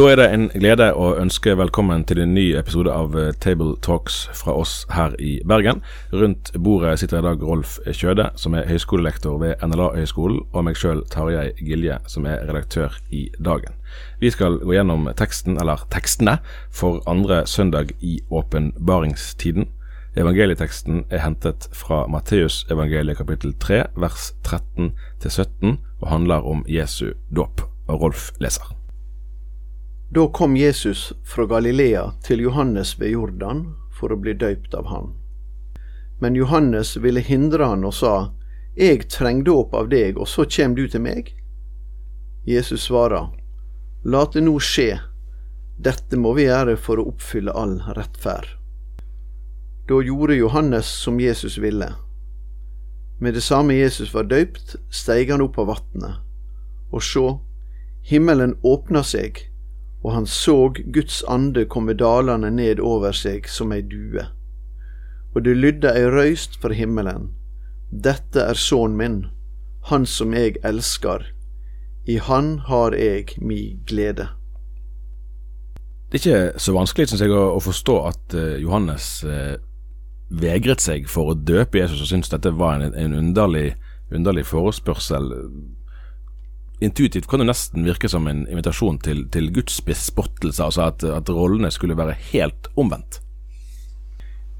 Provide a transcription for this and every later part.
Da er det en glede å ønske velkommen til en ny episode av eh, Table Talks fra oss her i Bergen. Rundt bordet sitter i dag Rolf Kjøde, som er høyskolelektor ved NLA-høgskolen, og meg sjøl Tarjei Gilje, som er redaktør i Dagen. Vi skal gå gjennom teksten, eller tekstene, for andre søndag i åpenbaringstiden. Evangelieteksten er hentet fra Matteus evangeliet kapittel 3, vers 13 17, og handler om Jesu dåp. Rolf leser. Da kom Jesus fra Galilea til Johannes ved Jordan for å bli døypt av han. Men Johannes ville hindre han og sa, Eg treng dåp av deg, og så kjem du til meg? Jesus svara, La det nå skje, dette må vi gjøre for å oppfylle all rettferd. Da gjorde Johannes som Jesus ville. Med det samme Jesus var døypt, steig han opp av vatnet, og sjå, himmelen åpna seg, og han såg Guds ande komme dalende ned over seg som ei due. Og det lydde ei røyst fra himmelen. Dette er sønnen min, han som eg elskar. I han har eg mi glede. Det er ikke så vanskelig synes jeg, å, forstå at uh, Johannes uh, vegret seg for å døpe Jesus og syntes dette var en, en underlig, underlig forespørsel intuitivt kan det nesten virke som en invitasjon til, til Guds bespottelse, altså at, at, rollene skulle være helt omvendt.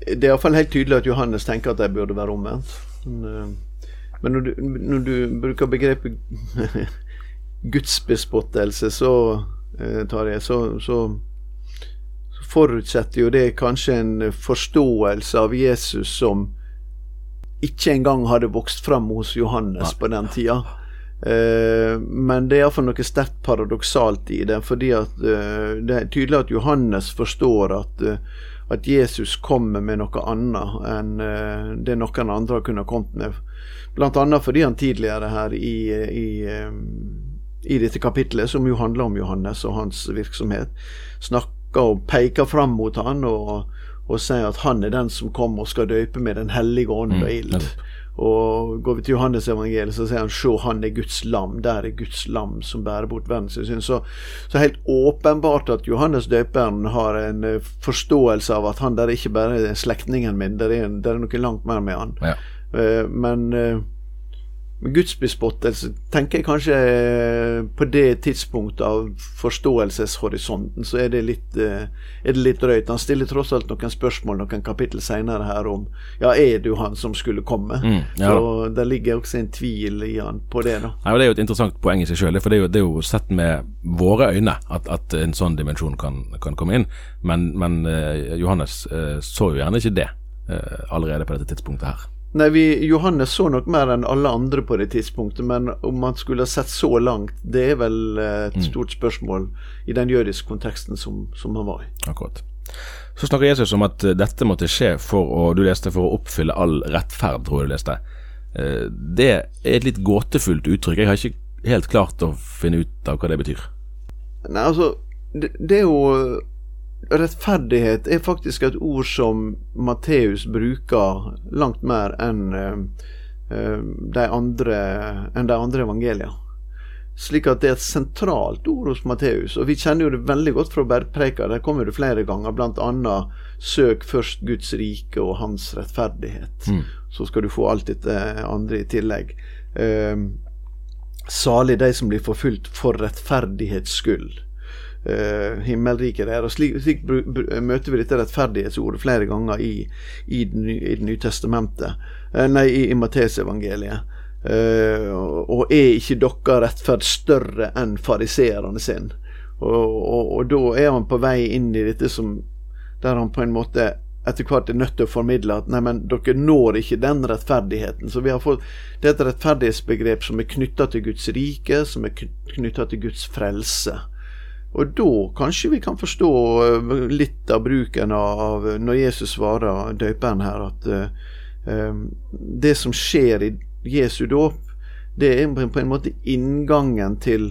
Det er iallfall helt tydelig at Johannes tenker at de burde være omvendt. Men, eh, når, du, når, du, bruker begrepet gudsbespottelse, så, tar jeg, så, så, så forutsetter jo det kanskje en forståelse av Jesus som ikke engang hadde vokst fram hos Johannes på den tida. Eh, men det er iallfall noe sterkt paradoksalt i det. fordi at uh, det er tydelig at Johannes forstår at, uh, at Jesus kommer med noe annet enn det noen andre kunne kommet med. Annet fordi han tidligere her i, i, i dette kapitlet, som jo handler om Johannes og hans virksomhet, snakker og peker fram mot han og, og sier at han er den som kommer og skal døpe med Den hellige ånd og mm, ild. Og Går vi til Johannes evangeliet, så sier han se, han er Guds lam. Der er Guds lam som bærer bort verdens synd. Så, så helt åpenbart at Johannes døperen har en uh, forståelse av at han der er ikke bare er slektningen min, det er, er, noe langt mer med han. Ja. Uh, men uh, gudsbespottelse tenker jeg kanskje på det tidspunktet av forståelseshorisonten, så er det litt, eh, er det litt drøyt. Han stiller tross alt noen spørsmål noen kapittel senere her om ja, er du han som skulle komme? Mm, ja. Så det ligger også en tvil i han på det. da. Ja, det er jo et interessant poeng i seg sjøl, for det er, jo, det er, jo, sett med våre øyne at, at en sånn dimensjon kan, kan komme inn. Men, men uh, Johannes så jo gjerne ikke det allerede på dette tidspunktet her. Nei, vi, Johannes så nok mer enn alle andre på det tidspunktet, men om han skulle ha sett så langt, det er vel et mm. stort spørsmål i den jødiske konteksten som, som han var i. Akkurat. Så snakker Jesus om at dette måtte skje for å, du leste, for å oppfylle all rettferd, tror jeg du leste. Eh, det er et litt gåtefullt uttrykk. Jeg har ikke helt klart å finne ut av hva det betyr. Nei, altså, det, det er jo rettferdighet er faktisk et ord som Matteus bruker langt mer enn uh, de andre, enn de andre evangeliene. Slik at det er et sentralt ord hos Matteus. Og vi kjenner jo det veldig godt fra bergpreika. Der kommer det flere ganger, bl.a.: Søk først Guds rike og hans rettferdighet. Mm. Så skal du få alt dette andre i tillegg. Eh, salig de som blir forfulgt for rettferdighets skyld uh, himmelriket der. og Slik, slik møter vi dette rettferdighetsordet flere ganger i, i, i Det nye testamentet, uh, nei, i, i Mattesevangeliet. Uh, og er ikke dere rettferd større enn fariseerne sin? Og, og, og, da er han på vei inn i dette som der han på en måte etter hvert er nødt til å formidle at nei, men dere når ikke den rettferdigheten. Så vi har fått Det er et rettferdighetsbegrep som er knytta til Guds rike, som er knytta til Guds frelse. Og da kanskje vi kan forstå eh, litt av bruken av når Jesus svarer døperen her, at uh, det som skjer i Jesu dåp, det er på en måte inngangen til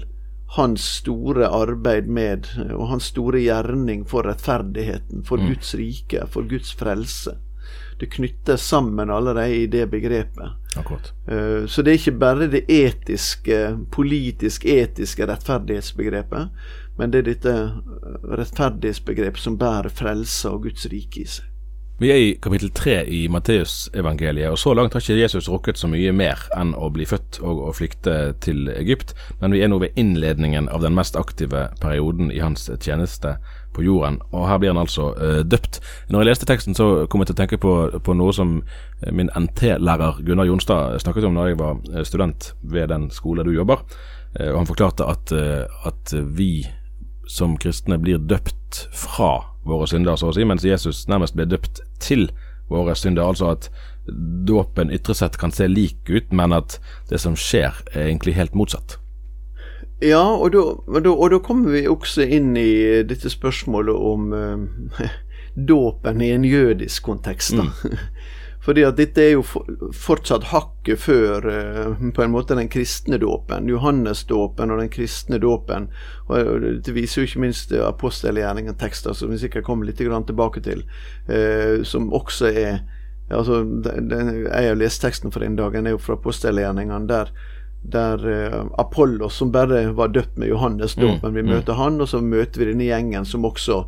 hans store arbeid med, og hans store gjerning for rettferdigheten, for mm. Guds rike, for Guds frelse. Det knyttes sammen allerede i det begrepet. Akkurat. Uh, så det er ikke bare det etiske, politisk-etiske rettferdighetsbegrepet, men det er dette rettferdighetsbegrepet som bærer frelse og Guds rike i seg. Vi er i kapittel tre i Matteusevangeliet, og så langt har ikke Jesus rukket så mye mer enn å bli født og å flykte til Egypt, men vi er nå ved innledningen av den mest aktive perioden i hans tjeneste på jorden, og her blir han altså uh, døpt. Når jeg leste teksten, så kom jeg til å tenke på, på noe som eh, min NT-lærer Gunnar Jonstad snakket om da jeg var eh, student ved den skole du jobber, uh, og han forklarte at, uh, at vi som kristne blir døpt fra våre synder, så å si, mens Jesus nærmest ble døpt til våre synder. Altså at dåpen ytre sett kan se lik ut, men at det som skjer, er egentlig helt motsatt. Ja, og da, kommer vi også inn i dette spørsmålet om eh, dåpen i en jødisk kontekst. Mm. Fordi at dette er jo fortsatt hakket før uh, på en måte den kristne dåpen. Johannesdåpen og den kristne dåpen. Og Det viser jo ikke minst apostelgjerningen tekster, som vi sikkert kommer litt tilbake til, uh, som også er altså, den, Jeg har lest teksten for den dagen, er jo fra apostelgjerningene. der der uh, Apollos, som bare var døpt med Johannes dåp, mm, vi mm. møter mm. han, og så møter vi denne gjengen som også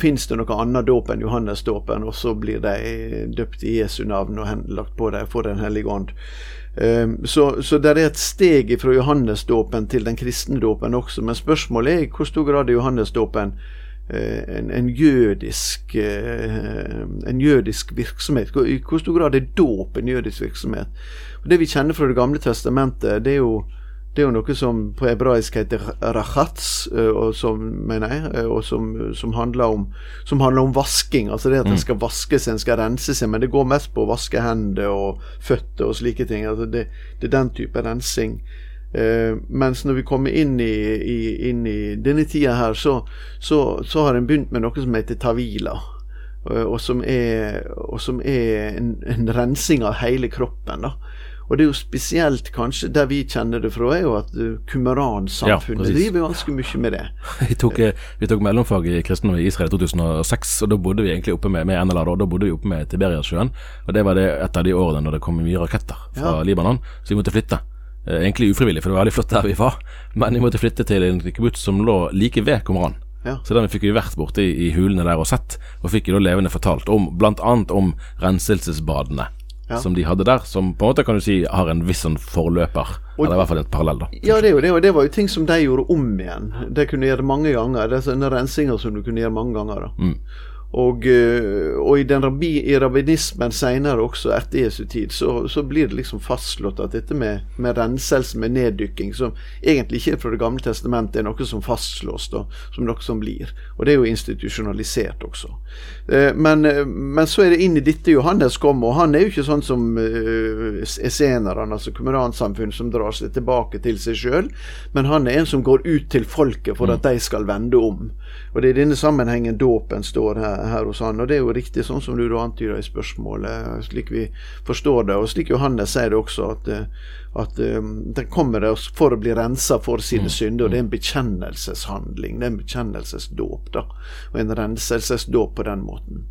Fins det noe annet dåp enn Johannesdåpen, og så blir de døpt i Jesu navn og lagt på dem for Den hellige ånd. Ehm, så, så det er et steg fra Johannesdåpen til den kristne dåpen også, men spørsmålet er i hvor stor grad er Johannesdåpen eh, en, en, jødisk, eh, en jødisk virksomhet. I hvor stor grad er dåp en jødisk virksomhet? Det vi kjenner fra Det gamle testamentet, det er jo det er jo noe som på hebraisk heter rachats, eh, og som, mener jeg, eh, og som, som, handler om, som, handler om, vasking. Altså det at en mm. skal vaske seg, en skal rense seg. Men det går mest på å vaske hender og føtter og slike ting. Altså det, det er den type rensing. Eh, mens når vi kommer inn i, i, inn i denne tida her, så, så, så har en begynt med noe som heter tavila. Eh, og som er, og som er en, en rensing av hele kroppen. da og det er jo spesielt kanskje der vi kjenner det fra, er jo at Kumaran-samfunnet ja, driver ganske mye med det. vi, tok, eh, vi tok mellomfag i kristendom i Israel i 2006, og da bodde vi egentlig oppe med, med NLA, da, da bodde vi oppe med Tiberiasjøen. Og det var det et av de årene når det kom mye raketter fra ja. Libanon, så vi måtte flytte. Eh, egentlig ufrivillig, for det var veldig flott der vi var, men vi måtte flytte til en kibbutz som lå like ved Kumaran. Ja. Så den fikk vi vært borte i, i hulene der og sett, og fikk jo da levende fortalt om bl.a. om renselsesbadene ja. som de hadde der, som på en måte kan du si har en viss sånn forløper. Og, eller i hvert fall en parallell, da. Ja, det, er jo det, og det var jo ting som de gjorde om igjen. Det kunne gjøre mange ganger. Det er sånne rensinger som du kunne gjøre mange ganger. da. Mm. Og, eh, og i, rabbi, i, rabbinismen senere, også etter Jesu tid, så, så, blir det liksom fastslått at dette med, med renselse, med neddykking, som egentlig ikke er fra Det gamle testamentet, er noe som fastslås, da, som noe som blir. Og det er jo institusjonalisert også. Eh, men, eh, men så er det inn i dette Johannes kom, og han er jo ikke sånn som esenerne, altså kumeransamfunn, som drar seg tilbake til seg sjøl, men han er en som går ut til folket for at mm. de skal vende om. Og det er i denne sammenhengen dåpen står her her hos han. Og det er jo riktig sånn som du da antyder i spørsmålet, slik vi forstår det. Og slik Johannes sier det også, at, eh, at um, den kommer for å bli rensa for sine mm. synder. Og det er en bekjennelseshandling. Det er en bekjennelsesdåp, da. Og en renselsesdåp på den måten.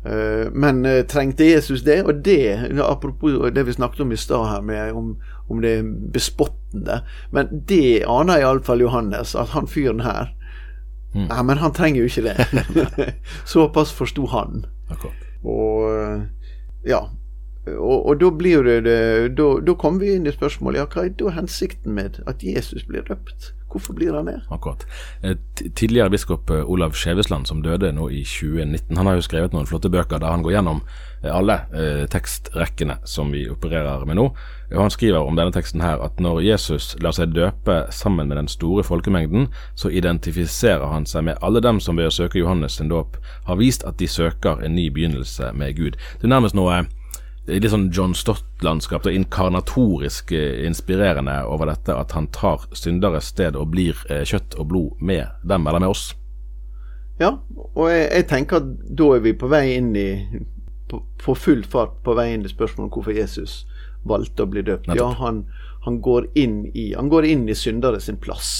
Uh, men trengte Jesus det? Og det, apropos det vi snakket om i stad her, med om, om det bespottende. Men det aner iallfall Johannes, at han fyren her Mm. Nei, men han trenger jo ikke det. Såpass forsto han. Akkurat. Og ja. Og, og da blir det, da, da kommer vi inn i spørsmålet ja, hva er da hensikten med at Jesus blir døpt? Hvorfor blir han det? Akkurat. Eh, tidligere biskop eh, Olav Skjevesland, som døde nå i 2019, han har jo skrevet noen flotte bøker der han går gjennom eh, alle eh, tekstrekkene som vi opererer med nå. Og Han skriver om denne teksten her at når Jesus lar seg døpe sammen med den store folkemengden, så identifiserer han seg med alle dem som ved å søke Johannes sin dåp har vist at de søker en ny begynnelse med Gud. Det er nærmest noe litt sånn John Stott-landskap, og inkarnatorisk eh, inspirerende over dette at han tar synderes sted og blir eh, kjøtt og blod med dem, eller med oss. Ja, og jeg, jeg tenker at da er vi på vei inn i på, på full fart på vei inn i spørsmålet om hvorfor Jesus valgte å bli døpt. Nettopp. Ja, han, han, går inn i Han går inn i syndere sin plass.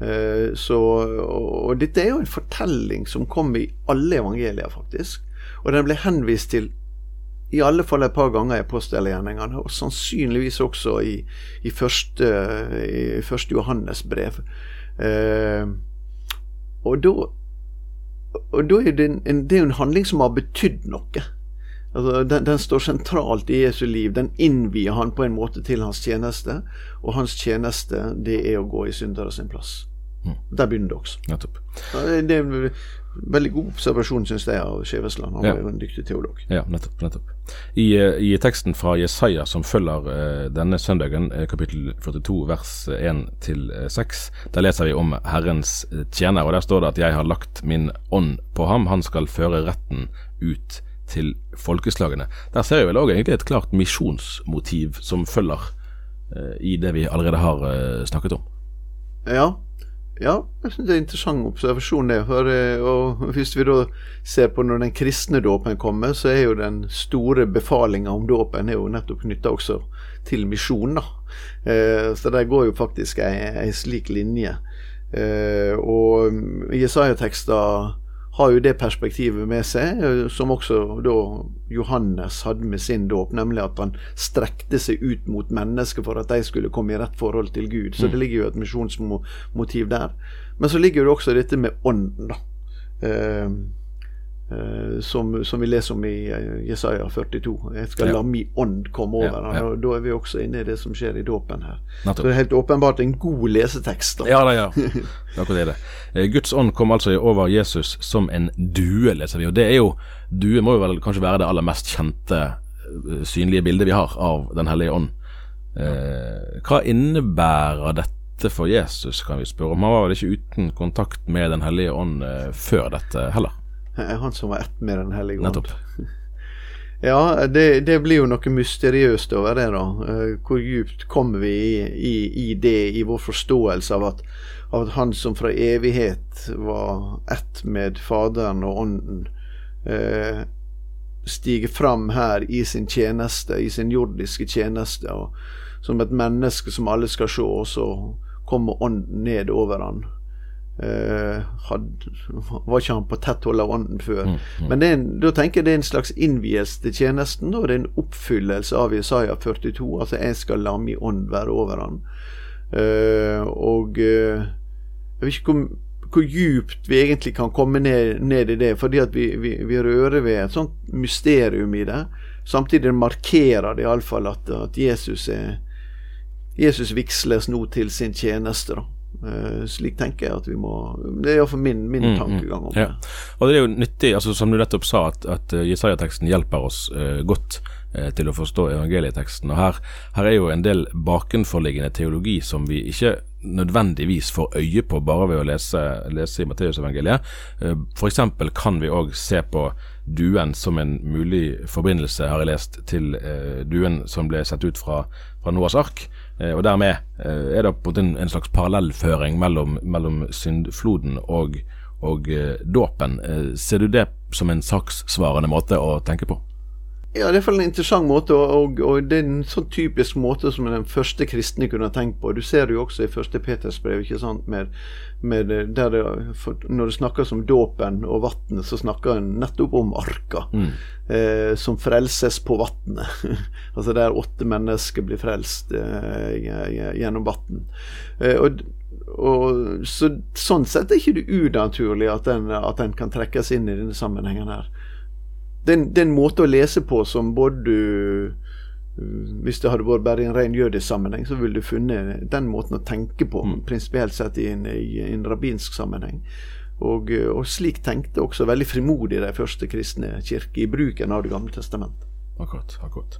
Eh, så, og, og dette er jo en fortelling som kommer i alle evangelier, faktisk. Og den ble henvist til i alle fall et par ganger i apostelgjerningene, og sannsynligvis også i, i, første, i første Johannes brev. Eh, og da og da er det, en, det er en handling som har betydd noe. Altså, den, den, står sentralt i Jesu liv. Den innvier han på en måte til hans tjeneste. Og hans tjeneste, det er å gå i syndere sin plass. Mm. Der begynner det også. Nettopp. Det veldig god observasjon, syns jeg, av Skjevesland. Han ja. var jo en dyktig teolog. Ja, nettopp. nettopp. I, eh, i teksten fra Jesaja som følger uh, denne søndagen, uh, kapittel 42 vers 1-6, der leser vi om Herrens tjener. og Der står det at 'jeg har lagt min ånd på ham, han skal føre retten ut til folkeslagene. Der ser vi vel òg egentlig et klart misjonsmotiv som følger uh, i det vi allerede har uh, snakket om. Ja, ja, jeg synes det er en interessant observasjon, det. For, eh, og hvis vi da ser på når den kristne dåpen kommer, så er jo den store befalinga om dåpen er jo nettopp knytta også til misjon. Eh, så der går jo faktisk ei, ei slik linje. Eh, og Jesaja-tekster har jo det perspektivet med seg, eh, som også da Johannes hadde med sin dåp, nemlig at han strekte seg ut mot mennesker for at de skulle komme i rett forhold til Gud. Så mm. det ligger jo et misjonsmotiv der. Men så ligger det også dette med ånden, da. Eh, som, som, vi leser om i uh, Jesaja 42. Jeg skal ja. la min ånd komme over. Ja, ja. Og Da er vi også inne i det som skjer i dåpen her. Nettopp. Så det er helt åpenbart en god lesetekst. Da. Ja, da, ja. Akkurat det. Uh, Guds ånd kom altså over Jesus som en due, leser vi. Og det er jo Due må jo vel kanskje være det aller mest kjente synlige bildet vi har av Den hellige ånd. hva innebærer dette for Jesus, kan vi spørre om. Han var vel ikke uten kontakt med Den hellige ånd før dette heller? Han som var ett med Den hellige ånd. Ja, det, det, blir jo noe mysteriøst over det, da. Eh, hvor djupt kommer vi i, i, i det, i vår forståelse av at, av at, Han som fra evighet var ett med Faderen og Ånden, eh, stiger fram her i sin tjeneste, i sin jordiske tjeneste, og som et menneske som alle skal se, og så kommer Ånden ned over han Uh, had, var ikke han på tett hold av ånden før. Mm, mm. Men en, da tenker jeg det er en slags innvielse til tjenesten, og det er en oppfyllelse av Isaiah 42. Altså 'jeg skal la min ånd være over han'. Uh, og uh, jeg vet ikke hvor, hvor djupt vi egentlig kan komme ned, ned i det, fordi at vi, vi, vi, rører ved et sånt mysterium i det. Samtidig markerer det iallfall at, at Jesus er Jesus vigsles nå til sin tjeneste. da slik tenker jeg at vi må Det er iallfall min, min mm, tankegang om ja. det. Og det er jo nyttig, altså som du nettopp sa, at, at uh, Jesaja-teksten hjelper oss uh, godt til å forstå evangelieteksten. Og her, her, er jo en del bakenforliggende teologi som vi ikke nødvendigvis får øye på bare ved å lese, lese i Matteusevangeliet. F.eks. kan vi òg se på duen som en mulig forbindelse, har jeg lest, til duen som ble sett ut fra, fra Noas ark. Eh, og dermed eh, er det på en, en slags parallellføring mellom, mellom syndfloden og, og eh, dåpen. Ser du det som en saksvarende måte å tenke på? Ja, det er iallfall en interessant måte, og, og, det er en sånn typisk måte som den første kristne kunne ha tenkt på. Du ser det jo også i første Peters brev, ikke sant, med, med der det, Når det snakkes om dåpen og vannet, så snakker en nettopp om arka, mm. eh, som frelses på vannet. altså der åtte mennesker blir frelst eh, gjennom vann. Eh, og, og, så, sånn sett er ikke det unaturlig at en, at kan trekkes inn i denne sammenhengen her det, er en måte å lese på som både du hvis det hadde vært bare i en ren jødisk sammenheng, så ville du funnet den måten å tenke på, mm. prinsipielt sett i en, i en rabbinsk sammenheng. Og, og, slik tenkte også veldig frimodig de første kristne kirker i bruken av Det gamle testamentet. Akkurat, akkurat.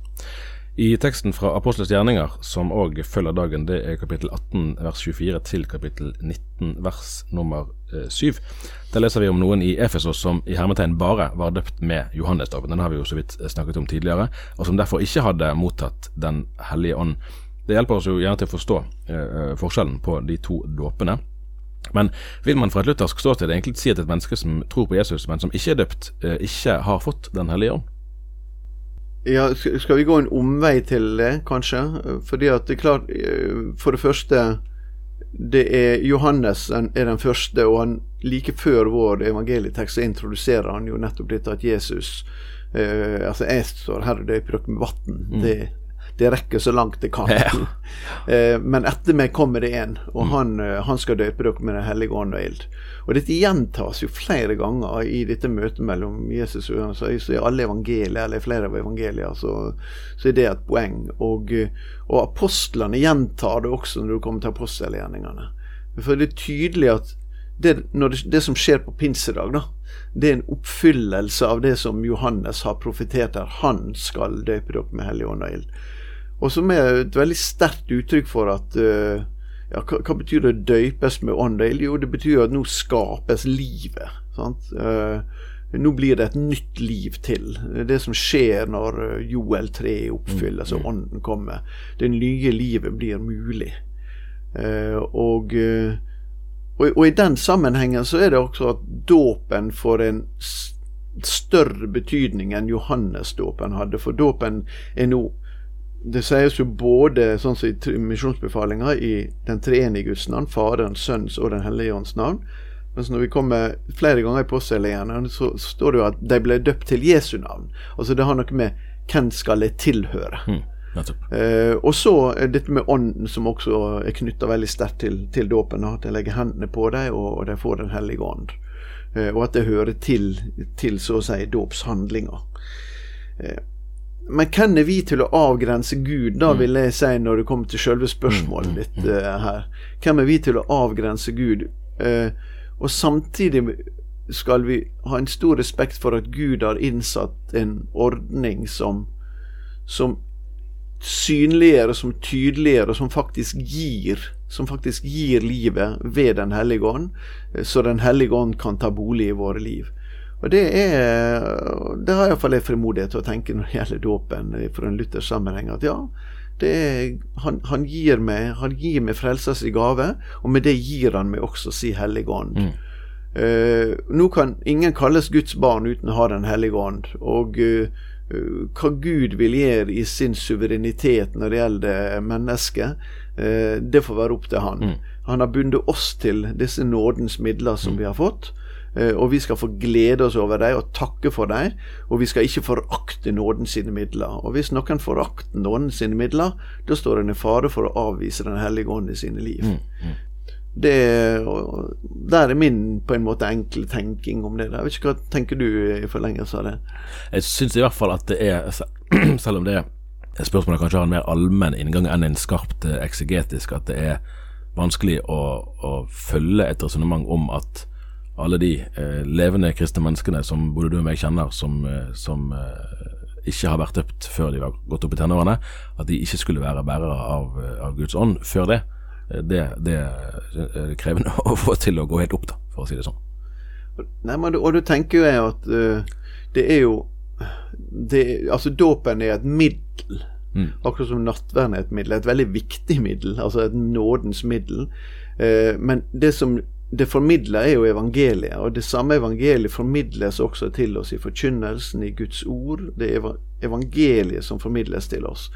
I teksten fra Apostles gjerninger, som òg følger dagen, det er kapittel 18 vers 24 til kapittel 19 vers nummer 7. Eh, Der leser vi om noen i Efesos som i hermetegn bare var døpt med Johannesdåpen. Den har vi jo så vidt snakket om tidligere, og som derfor ikke hadde mottatt Den hellige ånd. Det hjelper oss jo gjerne til å forstå eh, forskjellen på de to dåpene. Men vil man fra et luthersk ståsted egentlig si at et menneske som tror på Jesus, men som ikke er døpt, eh, ikke har fått Den hellige ånd? Ja, skal vi gå en omvei til det, kanskje? Fordi at det er klart For det første det er Johannes er den første, og han like før vår evangelietekst så introduserer han jo nettopp dette at Jesus eh, Altså, jeg står her og døper dere med vann. Mm. Det det rekker så langt det kan. Ja. Eh, men etter meg kommer det en, og mm. han, eh, han, skal døpe dere med Den hellige ånd og ild. Og dette gjentas jo flere ganger i dette møtet mellom Jesus og Johannes. Så i alle evangelier, eller flere av evangelier, så, så er det et poeng. Og, og apostlene gjentar det også når du kommer til apostelgjerningene. For det er tydelig at det, det, det, som skjer på pinsedag, da, det er en oppfyllelse av det som Johannes har profetert der. Han skal døpe dere med Hellig ånd og ild. Og som er et veldig sterkt uttrykk for at uh, ja, hva, hva, betyr det 'døypes med ånd? Jo, det betyr at nå skapes livet. sant? Uh, nå blir det et nytt liv til. Det som skjer når eh, Joel 3 oppfylles mm, og ånden kommer. Det nye livet blir mulig. Uh, og, og, og, i den sammenhengen så er det også at dåpen får en større betydning enn Johannes-dåpen hadde. For dåpen er nå det sies jo både sånn som i misjonsbefalinga i den treenige Guds navn, Faderens, Sønns og Den hellige ånds navn. Mens når vi kommer flere ganger i postselgerne, så står det jo at de ble døpt til Jesu navn. Altså det har noe med hvem skal jeg tilhøre? Mm, eh, og så dette med ånden, som også er knytta veldig sterkt til, til dåpen. At jeg legger hendene på dem, og, og de får Den hellige ånd. Eh, og at det hører til, til så å si dåpshandlinga. Eh, men hvem er vi til å avgrense Gud, da mm. vil jeg si, når det kommer til selve spørsmålet mm, mm, ditt uh, her. Hvem er vi til å avgrense Gud? Uh, og samtidig skal vi ha en stor respekt for at Gud har innsatt en ordning som, som synliggjør, som tydeliggjør, og som faktisk gir som faktisk gir livet ved Den hellige ånd, eh, så Den hellige ånd kan ta bolig i våre liv. Og det er Det har iallfall jeg frimodighet til å tenke når det gjelder dåpen for en luthersk sammenheng, at ja, er, han, han, gir meg Han gir meg frelsers gave, og med det gir han meg også si Hellige Ånd. Mm. Uh, nå kan ingen kalles Guds barn uten å ha Den hellige ånd. Og uh, hva Gud vil gjøre i sin suverenitet når det gjelder mennesket, uh, det får være opp til han. Mm. Han har bundet oss til disse nådens midler som mm. vi har fått. Eh, og vi skal få glede oss over dem og takke for dem. Og vi skal ikke forakte nåden sine midler. Og hvis noen forakter nåden sine midler, da står en i fare for å avvise Den hellige ånd i sine liv. Mm, mm. Det, der er min på en måte enkle tenking om det. Jeg vet ikke Hva tenker du i forlengelse av det? Jeg syns i hvert fall at det er, selv om det er spørsmålet kanskje har en mer allmenn inngang enn en skarpt eh, eksegetisk, at det er vanskelig å, å følge et resonnement om at alle de eh, levende kristne menneskene som både du og meg kjenner, som, eh, som eh, ikke har vært døpt før de har gått opp i tenårene, at de ikke skulle være bærere av, eh, av Guds ånd før det, eh, det, det er krevende å få til å gå helt opp, da, for å si det sånn. Nei, men, Og du tenker jo jeg at uh, det er jo det, Altså, dåpen er et middel. Mm. Akkurat som nattverden er et middel. Et veldig viktig middel. Altså et nådens middel. Uh, men det som det formidler er jo evangeliet, og det samme evangeliet formidles også til oss i forkynnelsen, i Guds ord. Det er evangeliet som formidles til oss.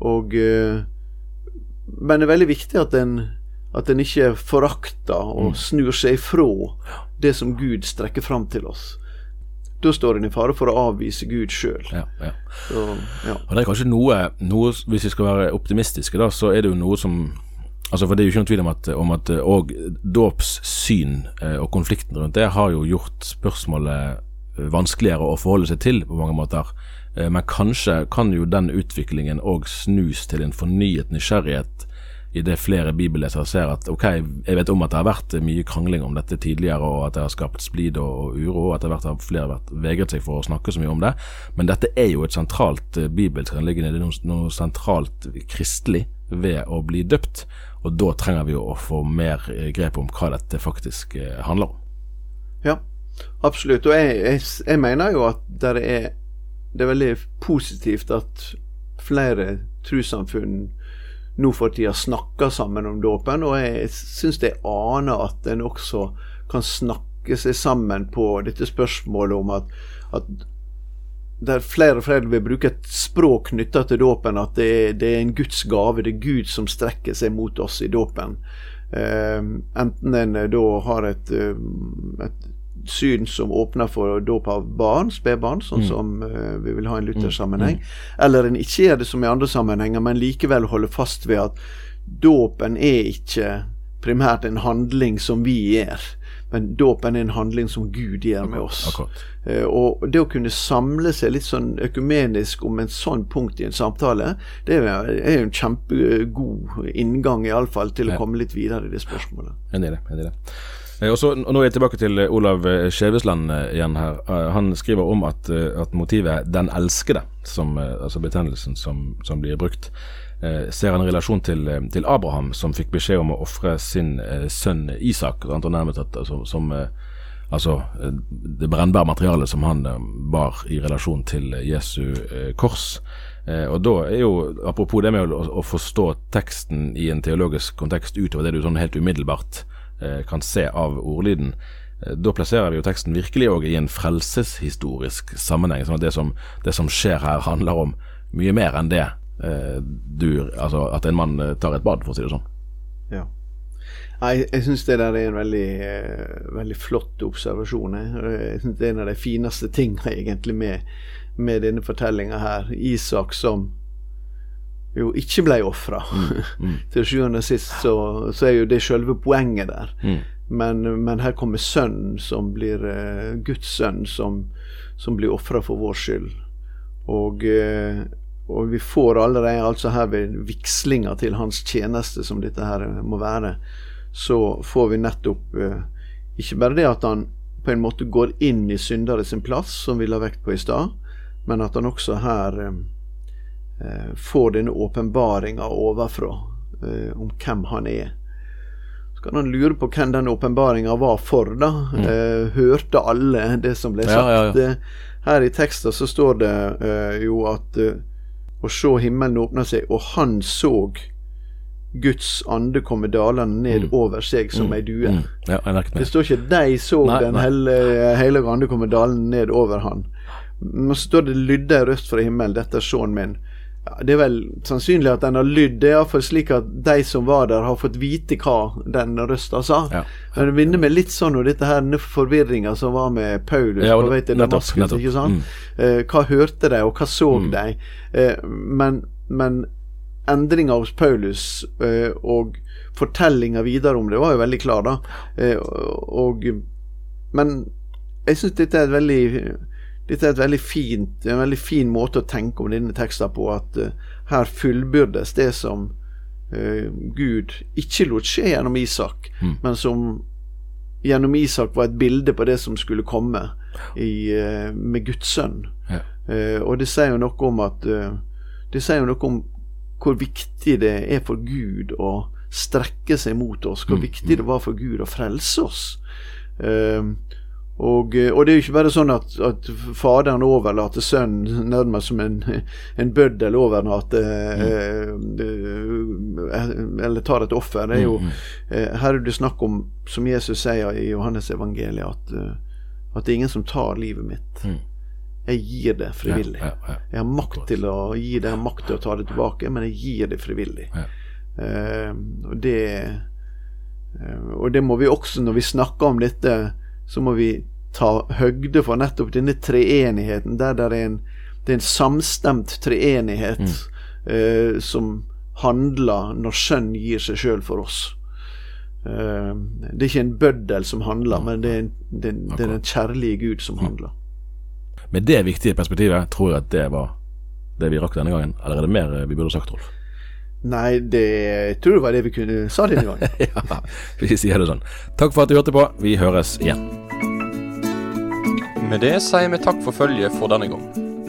Og, eh, men det er veldig viktig at en, at en ikke forakter og mm. snur seg ifra det som Gud strekker fram til oss. Da står en i fare for å avvise Gud sjøl. Ja, ja. ja. Og det er kanskje noe, noe, Hvis vi skal være optimistiske, da, så er det jo noe som Altså for Det er jo ikke noen tvil om at, om at og dåpssyn eh, og konflikten rundt det har jo gjort spørsmålet eh, vanskeligere å forholde seg til på mange måter. Eh, men kanskje kan jo den utviklingen òg snus til en fornyet nysgjerrighet i det flere bibellesere ser at ok, jeg vet om at det har vært mye krangling om dette tidligere, og at det har skapt splid og, uro, og at det har flere vært vegret seg for å snakke så mye om det, men dette er jo et sentralt bibelsk anliggende, det er noe, noe sentralt kristelig ved å bli døpt. Og da trenger vi jo å få mer eh, grep om hva dette faktisk eh, handler om. Ja, absolutt. Og jeg, jeg, jeg mener jo at det er, det er veldig positivt at flere trossamfunn nå for tida snakker sammen om dåpen, og jeg syns det aner at en også kan snakke seg sammen på dette spørsmålet om at, at der flere og flere vil bruke et språk knytta til dåpen, at det det er, en Guds gave. Det er Gud som strekker seg mot oss i dåpen. Uh, enten en da har et, et syn som åpner for dåp av barn, spedbarn, sånn mm. som uh, vi vil ha i en luthersammenheng, mm. mm. eller en ikke gjør det som i andre sammenhenger, men likevel holder fast ved at dåpen er ikke primært en handling som vi gjør, men dåpen er en handling som Gud gjør med oss. Uh, og det å kunne samle seg litt sånn økumenisk om en sånn punkt i en samtale, det er jo en kjempegod inngang iallfall til å komme litt videre i det spørsmålet. Jeg er det. Jeg er det. Eh, og så, Nå er jeg tilbake til eh, Olav eh, Skjevesland igjen her. Han skriver om at, at motivet 'den elskede', som, altså betennelsen som, som, blir brukt, ser en relasjon til, til, Abraham, som fikk beskjed om å ofre sin sønn Isak. Altså, som, altså det brennbare materialet som han bar i relasjon til Jesu kors. og da er jo, Apropos det med å, å forstå teksten i en teologisk kontekst utover det du sånn helt umiddelbart Eh, kan se av ordlyden. Eh, da plasserer vi jo teksten virkelig òg i en frelseshistorisk sammenheng. sånn at det som, det som, skjer her, handler om mye mer enn det eh, du Altså at en mann tar et bad, for å si det sånn. Ja. Jeg, jeg syns det der er en veldig, veldig flott observasjon. Jeg, synes det er en av de fineste tingene egentlig med, med denne fortellinga her. Isak som jo ikke ble ofra. Mm. Mm. Til sjuende og sist så, så, er jo det selve poenget der. Mm. Men, men, her kommer sønnen som blir uh, Guds sønn, som, som blir ofra for vår skyld. Og, uh, og, vi får allerede altså her ved vigslinga til hans tjeneste, som dette her må være, så får vi nettopp uh, ikke bare det at han på en måte går inn i syndere sin plass, som vi la vekt på i stad, men at han også her får denne åpenbaringa overfra eh, om hvem han er. Så kan han lure på hvem den åpenbaringa var for, da. Mm. Eh, hørte alle det som ble sagt? Ja, ja, ja. Her i teksten så står det eh, jo at eh, å se himmelen åpna seg, og han så Guds ande komme dalende ned mm. over seg som mm. ei due. Mm. Ja, det står ikke 'de så nei, den hellige ande komme dalende ned over han'. Men så står det 'lydde ei røst fra himmelen', 'dette er sønnen min'. Det er vel sannsynlig at den har lydd. Det er iallfall slik at de som var der, har fått vite hva den røsta sa. Ja. Men det minner meg litt sånn om dette her forvirringa som var med Paulus ja, på vei til Damaskus. Ikke sant? Mm. Eh, hva hørte de, og hva så mm. de? Eh, men, men endringa hos Paulus eh, og fortellinga videre om det var jo veldig klar, da. Eh, og, men jeg syns dette er et veldig dette er et veldig fint, en veldig fin måte å tenke om denne teksten på, at uh, her fullbyrdes det som uh, Gud ikke lot skje gjennom Isak, mm. men som gjennom Isak var et bilde på det som skulle komme i, uh, med Guds sønn. Ja. og det sier jo noe om at Det sier jo noe om hvor viktig det er for Gud å strekke seg mot oss, hvor mm. viktig det var for Gud å frelse oss. Uh, og, eh, og, det er jo ikke bare sånn at, at faderen overlater sønnen nærmest som en, en bøddel overnatter mm. eh, Eller tar et offer. Det er jo, mm, mm. eh, her er det snakk om, som Jesus sier i Johannes evangeliet, at, eh, at det er ingen som tar livet mitt. Mm. Jeg gir det frivillig. Ja, ja, ja. Jeg har makt til å gi det, jeg har makt til å ta det tilbake, men jeg gir det frivillig. Eh, og det eh, Og det må vi også, når vi snakker om dette så må vi ta høgde for nettopp denne treenigheten, der det er en, det er en samstemt treenighet mm. eh, som handler når Sønn gir seg sjøl for oss. Eh, det er ikke en bøddel som handler, men det er, en, det, det er den kjærlige Gud som mm. handler. Med det viktige perspektivet tror jeg at det var det vi rakk denne gangen. Eller er det mer vi burde sagt, Rolf? Nei, det jeg tror jeg var det vi kunne sa denne gangen. ja, vi sier det sånn. Takk for at du hørte på. Vi høres igjen. Med det sier vi takk for følget for denne gang.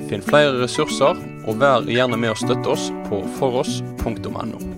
Finn flere ressurser, og vær gjerne med å støtte oss på foross.no.